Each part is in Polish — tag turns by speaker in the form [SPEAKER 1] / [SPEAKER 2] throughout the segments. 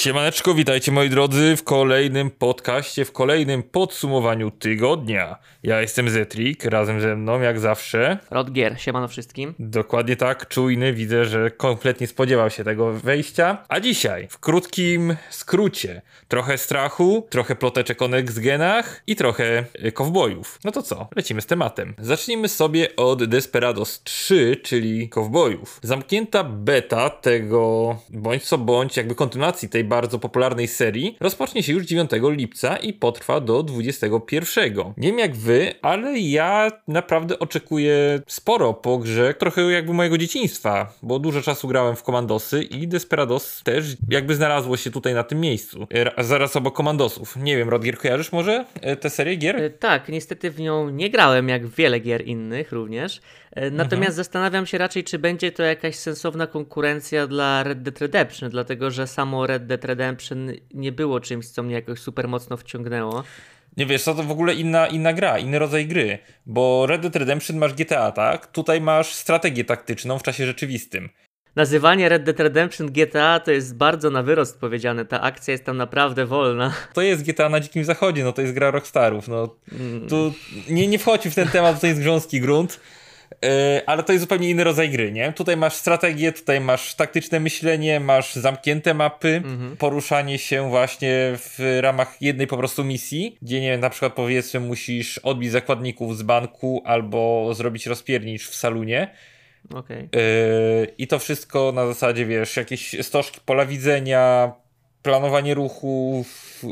[SPEAKER 1] Siemaneczko, witajcie moi drodzy w kolejnym podcaście, w kolejnym podsumowaniu tygodnia. Ja jestem Zetrik, razem ze mną jak zawsze.
[SPEAKER 2] Rodgier, siemano wszystkim.
[SPEAKER 1] Dokładnie tak, czujny, widzę, że kompletnie spodziewał się tego wejścia. A dzisiaj, w krótkim skrócie, trochę strachu, trochę ploteczek o next-genach i trochę y, kowbojów. No to co, lecimy z tematem. Zacznijmy sobie od Desperados 3, czyli kowbojów. Zamknięta beta tego, bądź co bądź, jakby kontynuacji tej bardzo popularnej serii rozpocznie się już 9 lipca i potrwa do 21. Nie wiem jak wy, ale ja naprawdę oczekuję sporo po grze, trochę jakby mojego dzieciństwa, bo dużo czasu grałem w Komandosy i Desperados też jakby znalazło się tutaj na tym miejscu. E, zaraz obok Komandosów. Nie wiem, Rodgier, kojarzysz może e, tę serię gier?
[SPEAKER 2] E, tak, niestety w nią nie grałem, jak wiele gier innych również. Natomiast mhm. zastanawiam się raczej, czy będzie to jakaś sensowna konkurencja dla Red Dead Redemption, dlatego że samo Red Dead Redemption nie było czymś, co mnie jakoś super mocno wciągnęło.
[SPEAKER 1] Nie wiesz, co to w ogóle inna, inna gra, inny rodzaj gry. Bo Red Dead Redemption masz GTA, tak? Tutaj masz strategię taktyczną w czasie rzeczywistym.
[SPEAKER 2] Nazywanie Red Dead Redemption GTA to jest bardzo na wyrost powiedziane. Ta akcja jest tam naprawdę wolna.
[SPEAKER 1] To jest GTA na Dzikim Zachodzie, no to jest gra Rockstarów. No, mm. tu nie, nie wchodzi w ten temat, to jest grząski grunt. E, ale to jest zupełnie inny rodzaj gry, nie? Tutaj masz strategię, tutaj masz taktyczne myślenie, masz zamknięte mapy, mhm. poruszanie się właśnie w ramach jednej po prostu misji, gdzie nie wiem, na przykład powiedzmy musisz odbić zakładników z banku albo zrobić rozpiernicz w salunie.
[SPEAKER 2] Okay.
[SPEAKER 1] Yy, I to wszystko na zasadzie, wiesz, jakieś stożki pola widzenia, planowanie ruchów,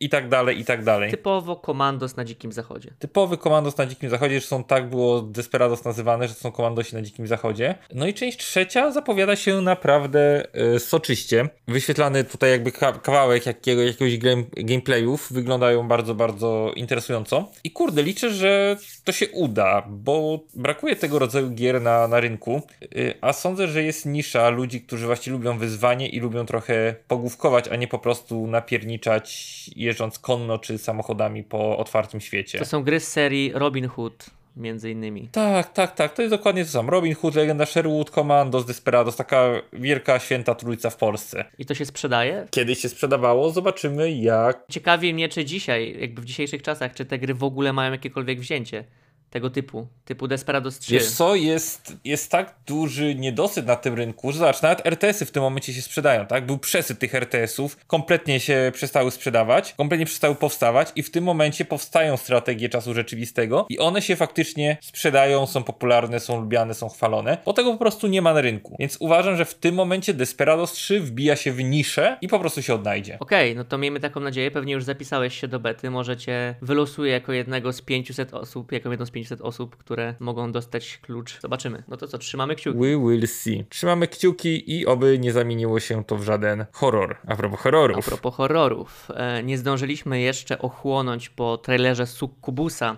[SPEAKER 1] i tak dalej, i tak dalej.
[SPEAKER 2] Typowo komandos na Dzikim Zachodzie.
[SPEAKER 1] Typowy komandos na Dzikim Zachodzie, zresztą tak było Desperados nazywane, że są komandosi na Dzikim Zachodzie. No i część trzecia zapowiada się naprawdę y, soczyście. Wyświetlany tutaj jakby kawałek jakiego, jakiegoś game, gameplayów wyglądają bardzo, bardzo interesująco. I kurde, liczę, że to się uda, bo brakuje tego rodzaju gier na, na rynku, y, a sądzę, że jest nisza ludzi, którzy właśnie lubią wyzwanie i lubią trochę pogłówkować, a nie po prostu napierniczać jeżdżąc konno czy samochodami po otwartym świecie.
[SPEAKER 2] To są gry z serii Robin Hood między innymi.
[SPEAKER 1] Tak, tak, tak. To jest dokładnie to samo. Robin Hood, Legenda Sherwood, Commandos, Desperados, taka wielka święta trójca w Polsce.
[SPEAKER 2] I to się sprzedaje?
[SPEAKER 1] Kiedyś się sprzedawało, zobaczymy jak.
[SPEAKER 2] Ciekawi mnie, czy dzisiaj, jakby w dzisiejszych czasach, czy te gry w ogóle mają jakiekolwiek wzięcie tego typu, typu Desperados 3.
[SPEAKER 1] Wiesz co, jest, jest tak duży niedosyt na tym rynku, że zobacz, nawet RTS-y w tym momencie się sprzedają, tak? Był przesyt tych RTS-ów, kompletnie się przestały sprzedawać, kompletnie przestały powstawać i w tym momencie powstają strategie czasu rzeczywistego i one się faktycznie sprzedają, są popularne, są lubiane, są chwalone, bo tego po prostu nie ma na rynku. Więc uważam, że w tym momencie Desperados 3 wbija się w niszę i po prostu się odnajdzie.
[SPEAKER 2] Okej, okay, no to miejmy taką nadzieję, pewnie już zapisałeś się do bety, może cię wylosuje jako jednego z 500 osób, jako jedną z 500 osób, które mogą dostać klucz. Zobaczymy. No to co, trzymamy kciuki.
[SPEAKER 1] We will see. Trzymamy kciuki i oby nie zamieniło się to w żaden horror. A propos horrorów.
[SPEAKER 2] A propos horrorów. E, nie zdążyliśmy jeszcze ochłonąć po trailerze Sukkubusa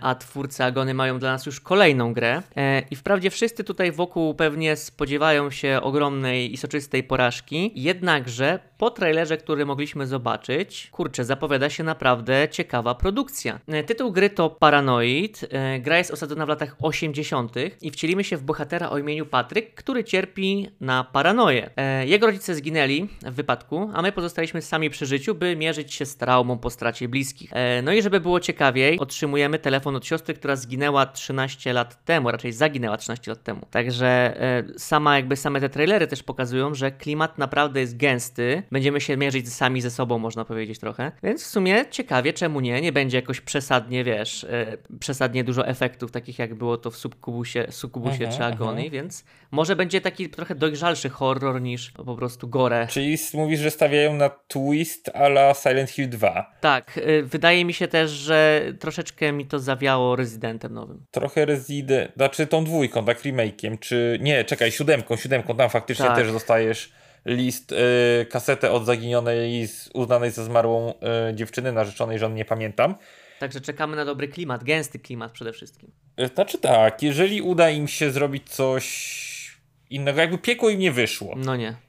[SPEAKER 2] a twórcy Agony mają dla nas już kolejną grę. E, I wprawdzie wszyscy tutaj wokół pewnie spodziewają się ogromnej i soczystej porażki, jednakże po trailerze, który mogliśmy zobaczyć, kurczę, zapowiada się naprawdę ciekawa produkcja. E, tytuł gry to Paranoid. Gra jest osadzona w latach 80. i wcielimy się w bohatera o imieniu Patryk, który cierpi na paranoję. Jego rodzice zginęli w wypadku, a my pozostaliśmy sami przy życiu, by mierzyć się z traumą po stracie bliskich. No i żeby było ciekawiej, otrzymujemy telefon od siostry, która zginęła 13 lat temu, raczej zaginęła 13 lat temu. Także e, sama jakby same te trailery też pokazują, że klimat naprawdę jest gęsty. Będziemy się mierzyć sami ze sobą, można powiedzieć trochę. Więc w sumie ciekawie, czemu nie? Nie będzie jakoś przesadnie, wiesz, e, przesadnie dużo efektów, takich jak było to w Subkubusie, Sukubusie uh -huh, czy Agony, uh -huh. więc może będzie taki trochę dojrzalszy horror niż po prostu gore.
[SPEAKER 1] Czyli mówisz, że stawiają na twist a la Silent Hill 2.
[SPEAKER 2] Tak, e, wydaje mi się też, że troszeczkę mi to zawiało Residentem nowym.
[SPEAKER 1] Trochę Resident, znaczy tą dwójką, tak, remake'iem, czy nie, czekaj, siódemką, siódemką, tam faktycznie tak. też dostajesz list, y, kasetę od zaginionej, uznanej za zmarłą y, dziewczyny narzeczonej, żony nie pamiętam.
[SPEAKER 2] Także czekamy na dobry klimat, gęsty klimat przede wszystkim.
[SPEAKER 1] Y, znaczy tak, jeżeli uda im się zrobić coś innego, jakby piekło im nie wyszło.
[SPEAKER 2] No nie.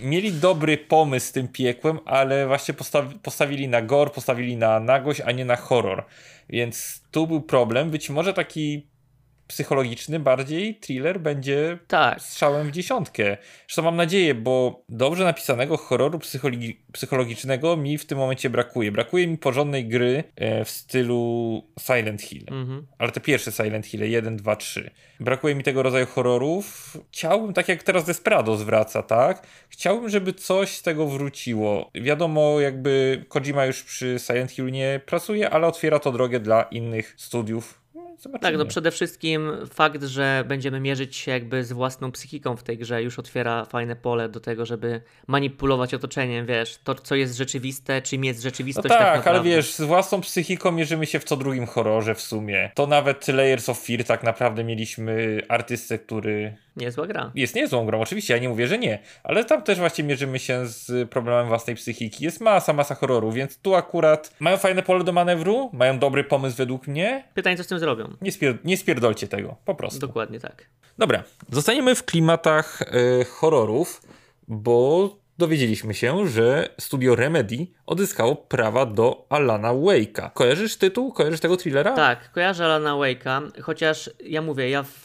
[SPEAKER 1] Mieli dobry pomysł z tym piekłem, ale właśnie postawi postawili na gore, postawili na nagość, a nie na horror. Więc tu był problem. Być może taki psychologiczny bardziej thriller będzie
[SPEAKER 2] Tak.
[SPEAKER 1] strzałem w dziesiątkę. Zresztą mam nadzieję, bo dobrze napisanego horroru psychologi psychologicznego mi w tym momencie brakuje. Brakuje mi porządnej gry e, w stylu Silent Hill.
[SPEAKER 2] Mhm.
[SPEAKER 1] Ale te pierwsze Silent Hill 1, 2, 3. Brakuje mi tego rodzaju horrorów. Chciałbym, tak jak teraz Desperado zwraca, tak? Chciałbym, żeby coś z tego wróciło. Wiadomo, jakby Kojima już przy Silent Hill nie pracuje, ale otwiera to drogę dla innych studiów. No, Zobaczymy.
[SPEAKER 2] Tak, no przede wszystkim fakt, że będziemy mierzyć się jakby z własną psychiką w tej grze już otwiera fajne pole do tego, żeby manipulować otoczeniem, wiesz, to co jest rzeczywiste, czym jest
[SPEAKER 1] No
[SPEAKER 2] rzeczywistość
[SPEAKER 1] tak,
[SPEAKER 2] tak
[SPEAKER 1] ale wiesz, z własną psychiką mierzymy się w co drugim horrorze w sumie. To nawet Layers of Fear tak naprawdę mieliśmy artystę, który
[SPEAKER 2] Niezła gra.
[SPEAKER 1] jest niezłą grą, oczywiście, ja nie mówię, że nie, ale tam też właśnie mierzymy się z problemem własnej psychiki. Jest masa, masa horroru, więc tu akurat mają fajne pole do manewru, mają dobry pomysł według mnie.
[SPEAKER 2] Pytanie, co z tym zrobią?
[SPEAKER 1] Nie, spier- nie spierdolcie tego, po prostu.
[SPEAKER 2] Dokładnie tak.
[SPEAKER 1] Dobra, zostaniemy w klimatach e, horrorów, bo dowiedzieliśmy się, że studio Remedy odzyskało prawa do Alana Wake'a. Kojarzysz tytuł? Kojarzysz tego thrillera?
[SPEAKER 2] Tak, kojarzę Alana Wake'a, chociaż ja mówię, ja w,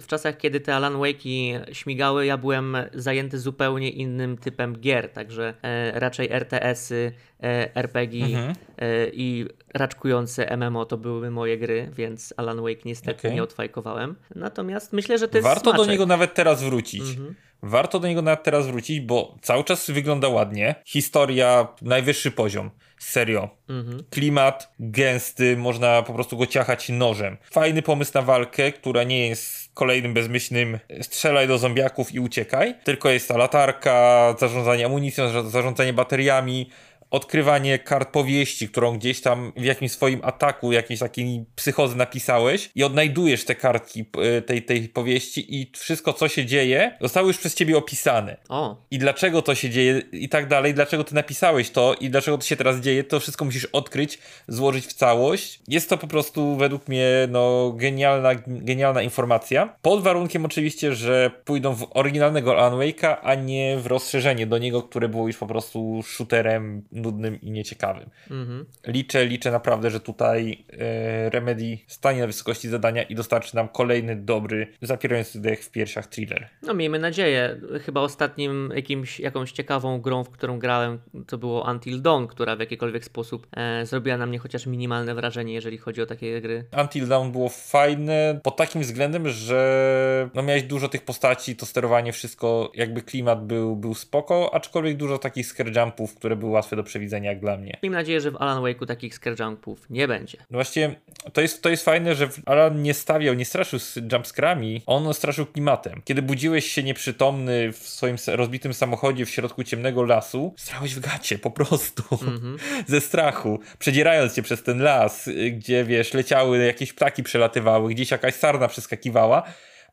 [SPEAKER 2] w czasach, kiedy te Alan Wake'i śmigały, ja byłem zajęty zupełnie innym typem gier, także e, raczej RTS-y, e, RPG
[SPEAKER 1] Mhm.
[SPEAKER 2] e, i raczkujące MMO to były moje gry, więc Alan Wake niestety
[SPEAKER 1] Okej.
[SPEAKER 2] nie odfajkowałem. Natomiast myślę, że to jest
[SPEAKER 1] Warto do
[SPEAKER 2] smaczek.
[SPEAKER 1] niego nawet teraz wrócić.
[SPEAKER 2] Mhm.
[SPEAKER 1] Warto do niego nawet teraz wrócić, bo cały czas wygląda ładnie. Historia, najwyższy poziom. Serio.
[SPEAKER 2] Mhm.
[SPEAKER 1] Klimat gęsty, można po prostu go ciachać nożem. Fajny pomysł na walkę, która nie jest kolejnym bezmyślnym strzelaj do zombiaków i uciekaj, tylko jest ta latarka, zarządzanie amunicją, za- zarządzanie bateriami, odkrywanie kart powieści, którą gdzieś tam w jakimś swoim ataku, jakiejś takiej psychozy napisałeś i odnajdujesz te kartki p- tej, tej powieści i wszystko, co się dzieje, zostało już przez ciebie opisane
[SPEAKER 2] O,
[SPEAKER 1] i dlaczego to się dzieje i tak dalej, dlaczego ty napisałeś to i dlaczego to się teraz dzieje, to wszystko musisz odkryć, złożyć w całość. Jest to po prostu według mnie no genialna, genialna informacja. Pod warunkiem oczywiście, że pójdą w oryginalnego Alan Wake'a, a nie w rozszerzenie do niego, które było już po prostu shooterem nudnym i nieciekawym.
[SPEAKER 2] mhm.
[SPEAKER 1] Liczę, liczę naprawdę, że tutaj e, Remedy stanie na wysokości zadania i dostarczy nam kolejny dobry, zapierający dech w piersiach thriller.
[SPEAKER 2] No miejmy nadzieję. Chyba ostatnim jakimś, jakąś ciekawą grą, w którą grałem, to było Until Dawn, która w jakikolwiek sposób e, zrobiła na mnie chociaż minimalne wrażenie, jeżeli chodzi o takie gry.
[SPEAKER 1] Until Dawn było fajne pod takim względem, że no miałeś dużo tych postaci, to sterowanie, wszystko, jakby klimat był, był spoko, aczkolwiek dużo takich scare jumpów, które były łatwe do przewidzenia jak dla mnie.
[SPEAKER 2] Miejmy nadzieję, że w Alan Wake'u takich scare jumpów nie będzie.
[SPEAKER 1] No właśnie, to jest, to jest fajne, że Alan nie stawiał, nie straszył z jumpscarami, on straszył klimatem. Kiedy budziłeś się nieprzytomny w swoim rozbitym samochodzie w środku ciemnego lasu, strałeś w gacie, po prostu.
[SPEAKER 2] Mhm.
[SPEAKER 1] Ze strachu, przedzierając się przez ten las, y, gdzie wiesz, leciały jakieś ptaki przelatywały, gdzieś jakaś sarna przeskakiwała.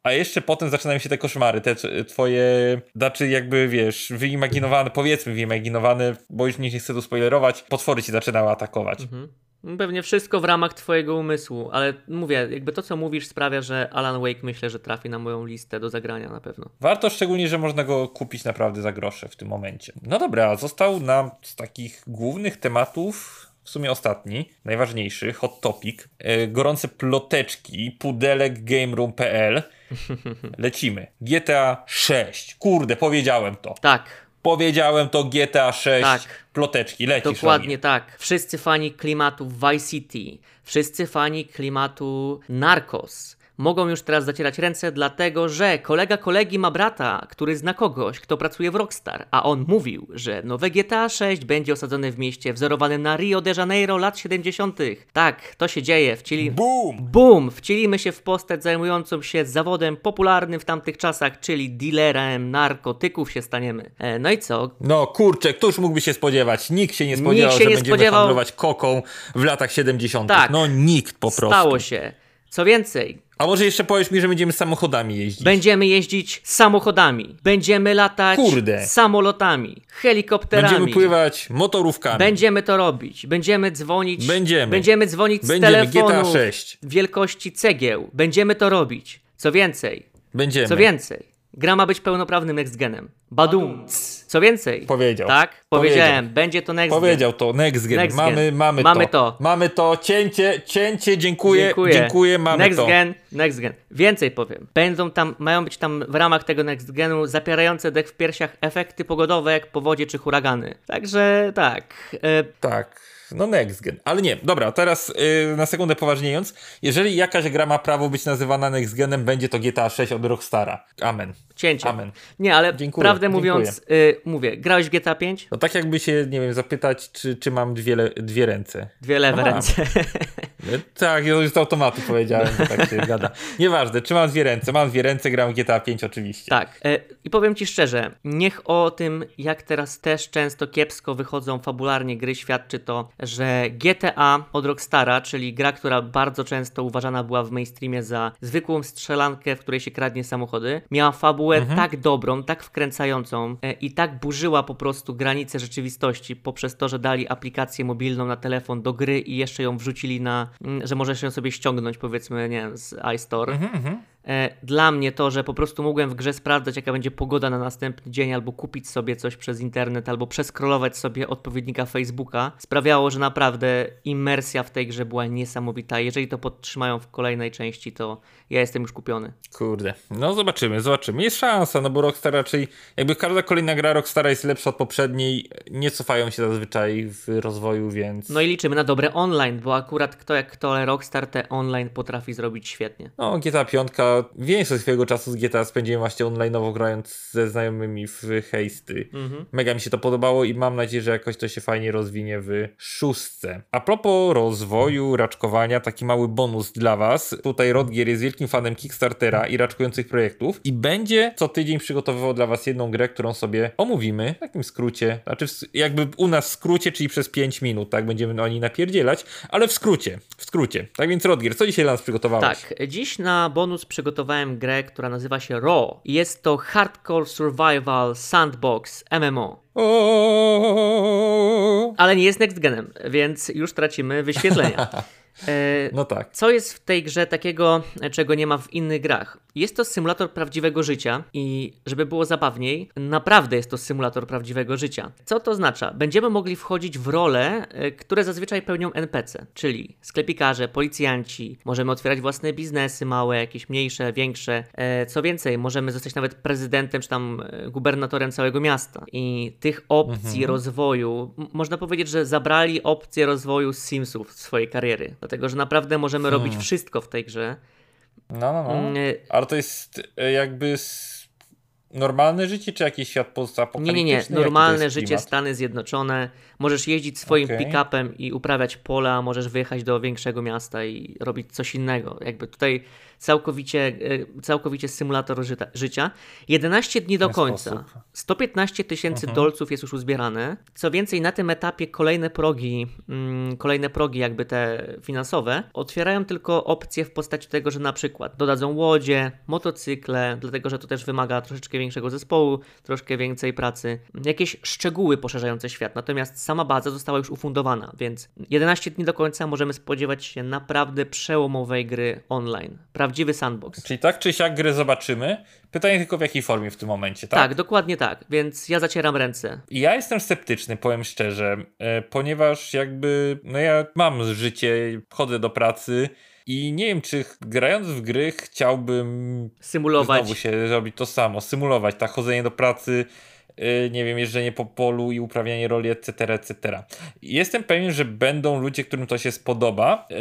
[SPEAKER 1] A jeszcze potem zaczynają się te koszmary, te twoje, znaczy jakby wiesz, wyimaginowane, powiedzmy wyimaginowane, bo już nie chcę tu spoilerować, potwory ci zaczynały atakować.
[SPEAKER 2] Mhm. Pewnie wszystko w ramach twojego umysłu, ale mówię, jakby to co mówisz sprawia, że Alan Wake myślę, że trafi na moją listę do zagrania na pewno.
[SPEAKER 1] Warto szczególnie, że można go kupić naprawdę za grosze w tym momencie. No dobra, został nam z takich głównych tematów w sumie ostatni, najważniejszy, hot topic, e, gorące ploteczki, pudelek gameroom.pl. Lecimy. GTA 6. Kurde, powiedziałem to.
[SPEAKER 2] Tak,
[SPEAKER 1] Powiedziałem to GTA 6.
[SPEAKER 2] Tak.
[SPEAKER 1] Ploteczki, lecisz.
[SPEAKER 2] Dokładnie
[SPEAKER 1] Rogi.
[SPEAKER 2] tak. Wszyscy fani klimatu Vice City, wszyscy fani klimatu Narcos mogą już teraz zacierać ręce, dlatego że kolega kolegi ma brata, który zna kogoś, kto pracuje w Rockstar, a on mówił, że nowe GTA 6 będzie osadzone w mieście wzorowanym na Rio de Janeiro lat 70. Tak, to się dzieje. Wcieli...
[SPEAKER 1] Boom!
[SPEAKER 2] Bum! Wcielimy się w postać zajmującą się zawodem popularnym w tamtych czasach, czyli dealerem narkotyków się staniemy. E, no i co?
[SPEAKER 1] No kurczę, któż mógłby się spodziewać? Nikt się nie spodziewał,
[SPEAKER 2] się
[SPEAKER 1] że
[SPEAKER 2] nie
[SPEAKER 1] będziemy
[SPEAKER 2] spodziewał.
[SPEAKER 1] handlować koką w latach 70.
[SPEAKER 2] Tak.
[SPEAKER 1] No nikt po prostu.
[SPEAKER 2] Stało się. Co więcej,
[SPEAKER 1] A może jeszcze powiesz mi, że będziemy samochodami jeździć?
[SPEAKER 2] Będziemy jeździć samochodami, będziemy latać
[SPEAKER 1] Kurde.
[SPEAKER 2] samolotami, helikopterami.
[SPEAKER 1] Będziemy pływać motorówkami.
[SPEAKER 2] Będziemy to robić. Będziemy dzwonić.
[SPEAKER 1] Będziemy.
[SPEAKER 2] Będziemy dzwonić z
[SPEAKER 1] Będziemy.
[SPEAKER 2] telefonu
[SPEAKER 1] GTA 6.
[SPEAKER 2] wielkości cegieł. Będziemy to robić. Co więcej,
[SPEAKER 1] Będziemy.
[SPEAKER 2] co więcej, gra ma być pełnoprawnym next genem. Badumc. Co więcej,
[SPEAKER 1] Powiedział.
[SPEAKER 2] tak? Powiedziałem, będzie to next
[SPEAKER 1] Powiedział to, next gen.
[SPEAKER 2] Next
[SPEAKER 1] mamy,
[SPEAKER 2] gen.
[SPEAKER 1] mamy,
[SPEAKER 2] Mamy
[SPEAKER 1] to.
[SPEAKER 2] to.
[SPEAKER 1] Mamy to, cięcie, cięcie, dziękuję,
[SPEAKER 2] Dziękuję.
[SPEAKER 1] dziękuję, mamy
[SPEAKER 2] next
[SPEAKER 1] to.
[SPEAKER 2] gen, next gen. Więcej powiem. Będą tam, mają być tam w ramach tego next genu zapierające dech w piersiach efekty pogodowe jak powodzie czy huragany. Także tak. E,
[SPEAKER 1] Tak, no next gen. Ale nie, dobra, teraz yy, na sekundę poważniejąc. Jeżeli jakaś gra ma prawo być nazywana next genem, będzie to GTA 6 od Rockstara. Amen.
[SPEAKER 2] cięcie.
[SPEAKER 1] Amen.
[SPEAKER 2] Nie, ale
[SPEAKER 1] Dziękuję,
[SPEAKER 2] prawdę
[SPEAKER 1] dziękuję.
[SPEAKER 2] mówiąc, y, mówię, grałeś w GTA 5?
[SPEAKER 1] No tak jakby się, nie wiem, zapytać, czy, czy mam dwie, dwie ręce.
[SPEAKER 2] Dwie lewe ręce.
[SPEAKER 1] Tak, już z automatu powiedziałem, że tak się gada. Nieważne, czy mam dwie ręce. Mam dwie ręce, gram GTA 5 oczywiście.
[SPEAKER 2] Tak. E, I powiem ci szczerze, niech o tym, jak teraz też często kiepsko wychodzą fabularnie gry, świadczy to, że GTA od Rockstara, czyli gra, która bardzo często uważana była w mainstreamie za zwykłą strzelankę, w której się kradnie samochody, miała fabułę tak dobrą, tak wkręcającą e, i tak burzyła po prostu granice rzeczywistości poprzez to, że dali aplikację mobilną na telefon do gry i jeszcze ją wrzucili na, że możesz ją sobie ściągnąć powiedzmy, nie wiem, z iStore. E, Dla mnie to, że po prostu mogłem w grze sprawdzać, jaka będzie pogoda na następny dzień, albo kupić sobie coś przez internet, albo przeskrolować sobie odpowiednika Facebooka, sprawiało, że naprawdę imersja w tej grze była niesamowita. Jeżeli to podtrzymają w kolejnej części, to ja jestem już kupiony.
[SPEAKER 1] Kurde, no zobaczymy, zobaczymy. Jest szansa, no bo Rockstar raczej, jakby każda kolejna gra Rockstara jest lepsza od poprzedniej, nie cofają się zazwyczaj w rozwoju, więc...
[SPEAKER 2] No i liczymy na dobre online, bo akurat kto jak kto, ale Rockstar te online potrafi zrobić świetnie.
[SPEAKER 1] No, GTA 5, większość swojego czasu z GTA spędziłem właśnie online'owo grając ze znajomymi w Heisty. Mega mi się to podobało i mam nadzieję, że jakoś to się fajnie rozwinie w szóstce. A propos rozwoju, raczkowania, taki mały bonus dla was. Tutaj Rodgier jest wielkim fanem Kickstartera i raczkujących projektów i będzie co tydzień przygotowywał dla was jedną grę, którą sobie omówimy w takim skrócie. Znaczy jakby u nas w skrócie, czyli przez 5 minut, tak? Będziemy o niej napierdzielać, ale w skrócie, w skrócie. Tak więc Rodgier, co dzisiaj dla nas przygotowałeś?
[SPEAKER 2] Tak, dziś na bonus przygotowałem grę, która nazywa się Raw. Jest to Hardcore Survival Sandbox MMO. Ale nie jest next genem, więc już tracimy wyświetlenia. E,
[SPEAKER 1] No tak.
[SPEAKER 2] Co jest w tej grze takiego, czego nie ma w innych grach? Jest to symulator prawdziwego życia i żeby było zabawniej, naprawdę jest to symulator prawdziwego życia. Co to oznacza? Będziemy mogli wchodzić w role, e, które zazwyczaj pełnią NPC, czyli sklepikarze, policjanci, możemy otwierać własne biznesy małe, jakieś mniejsze, większe. E, Co więcej, możemy zostać nawet prezydentem czy tam gubernatorem całego miasta. I tych opcji rozwoju, m- można powiedzieć, że zabrali opcje rozwoju Simsów z swojej kariery. Dlatego, że naprawdę możemy robić wszystko w tej grze.
[SPEAKER 1] No, no, no.
[SPEAKER 2] Mm, e,
[SPEAKER 1] Ale to jest e, jakby normalne życie, czy jakiś świat
[SPEAKER 2] Nie,
[SPEAKER 1] postapokaliptyczny?
[SPEAKER 2] nie, nie.
[SPEAKER 1] To
[SPEAKER 2] Normalne życie? Stany Zjednoczone. Możesz jeździć swoim
[SPEAKER 1] Okej.
[SPEAKER 2] pick-upem i uprawiać pola, możesz wyjechać do większego miasta i robić coś innego. Jakby tutaj całkowicie, e, całkowicie symulator żyta, życia. 11 dni do końca.
[SPEAKER 1] sposób. Mhm.
[SPEAKER 2] 115 tysięcy dolców jest już uzbierane. Co więcej, na tym etapie kolejne progi, mm, kolejne progi jakby te finansowe, otwierają tylko opcje w postaci tego, że na przykład dodadzą łodzie, motocykle, dlatego że to też wymaga troszeczkę większego zespołu, troszkę więcej pracy, jakieś szczegóły poszerzające świat. Natomiast sama baza została już ufundowana, więc 11 dni do końca możemy spodziewać się naprawdę przełomowej gry online. Prawdziwy sandbox.
[SPEAKER 1] Czyli tak czy siak grę zobaczymy. Pytanie tylko w jakiej formie w tym momencie, tak?
[SPEAKER 2] Tak, dokładnie tak, więc ja zacieram ręce.
[SPEAKER 1] Ja jestem sceptyczny, powiem szczerze, e, ponieważ jakby, no ja mam życie, chodzę do pracy i nie wiem, czy grając w gry chciałbym
[SPEAKER 2] Symulować.
[SPEAKER 1] znowu się robić to samo, symulować, tak, chodzenie do pracy, nie wiem, jeżdżenie po polu i uprawianie roli, etc., etc. Jestem pewien, że będą ludzie, którym to się spodoba, y,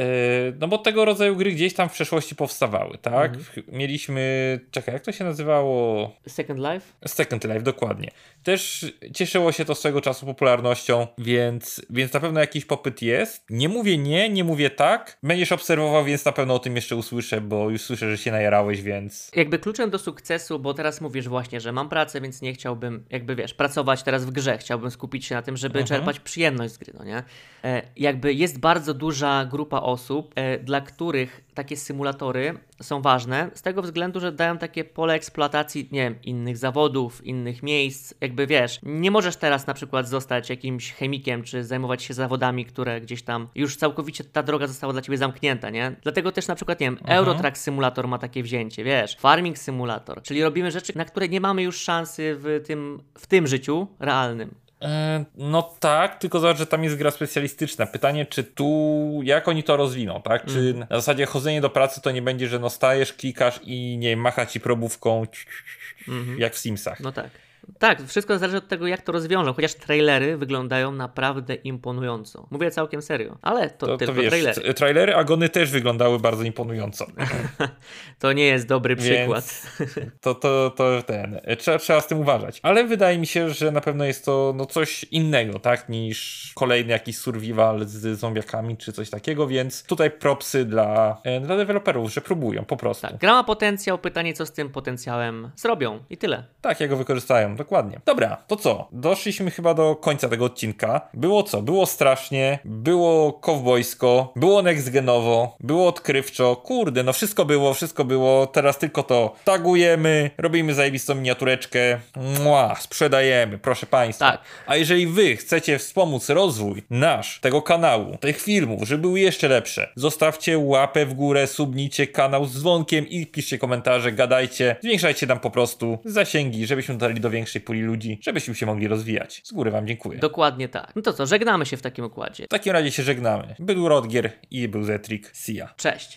[SPEAKER 1] no bo tego rodzaju gry gdzieś tam w przeszłości powstawały, tak? Mieliśmy, czekaj, jak to się nazywało?
[SPEAKER 2] Second Life?
[SPEAKER 1] Second Life, dokładnie. Też cieszyło się to swego czasu popularnością, więc, więc na pewno jakiś popyt jest. Nie mówię nie, nie mówię tak. Będziesz obserwował, więc na pewno o tym jeszcze usłyszę, bo już słyszę, że się najarałeś, więc...
[SPEAKER 2] Jakby kluczem do sukcesu, bo teraz mówisz właśnie, że mam pracę, więc nie chciałbym, jakby wiesz, pracować teraz w grze. Chciałbym skupić się na tym, żeby czerpać przyjemność z gry, no nie? E, jakby jest bardzo duża grupa osób, e, dla których takie symulatory są ważne z tego względu, że dają takie pole eksploatacji, nie wiem, innych zawodów, innych miejsc. Jakby wiesz, nie możesz teraz na przykład zostać jakimś chemikiem, czy zajmować się zawodami, które gdzieś tam już całkowicie ta droga została dla ciebie zamknięta, nie? Dlatego też na przykład, nie wiem, Eurotrack Simulator ma takie wzięcie, wiesz, Farming Simulator, czyli robimy rzeczy, na które nie mamy już szansy w tym, w tym życiu realnym.
[SPEAKER 1] E, No tak, tylko zobacz, że tam jest gra specjalistyczna. Pytanie, czy tu, jak oni to rozwiną, tak? Czy
[SPEAKER 2] Mhm.
[SPEAKER 1] na zasadzie chodzenie do pracy to nie będzie, że no stajesz, klikasz i nie macha ci probówką jak w Simsach.
[SPEAKER 2] No tak. Tak, wszystko zależy od tego, jak to rozwiążą, chociaż trailery wyglądają naprawdę imponująco. Mówię całkiem serio, ale to,
[SPEAKER 1] To, to
[SPEAKER 2] tylko
[SPEAKER 1] wiesz,
[SPEAKER 2] trailery.
[SPEAKER 1] trailery Agony też wyglądały bardzo imponująco.
[SPEAKER 2] To nie jest dobry przykład.
[SPEAKER 1] Więc to, to, to ten, trzeba, trzeba z tym uważać. Ale wydaje mi się, że na pewno jest to no, coś innego, tak, niż kolejny jakiś survival z zombiakami czy coś takiego, więc tutaj propsy dla, e, dla deweloperów, że próbują po prostu.
[SPEAKER 2] Tak, gra ma potencjał, pytanie co z tym potencjałem zrobią i tyle.
[SPEAKER 1] Tak, jak go wykorzystają, dokładnie. Dobra, to co? Doszliśmy chyba do końca tego odcinka. Było co? Było strasznie, było kowbojsko, było nextgenowo, było odkrywczo. Kurde, no wszystko było, wszystko było. Teraz tylko to tagujemy, robimy zajebistą miniatureczkę. Mua, sprzedajemy, proszę Państwa.
[SPEAKER 2] Tak.
[SPEAKER 1] A jeżeli Wy chcecie wspomóc rozwój nasz, tego kanału, tych filmów, żeby były jeszcze lepsze, zostawcie łapę w górę, subnijcie kanał z dzwonkiem i piszcie komentarze, gadajcie, zwiększajcie nam po prostu zasięgi, żebyśmy dotarli do większej puli ludzi, żebyśmy się mogli rozwijać. Z góry Wam dziękuję.
[SPEAKER 2] Dokładnie tak. No to co, żegnamy się w takim układzie.
[SPEAKER 1] W takim razie się żegnamy. Był Rodgier i był Zetrik. See ya.
[SPEAKER 2] Cześć.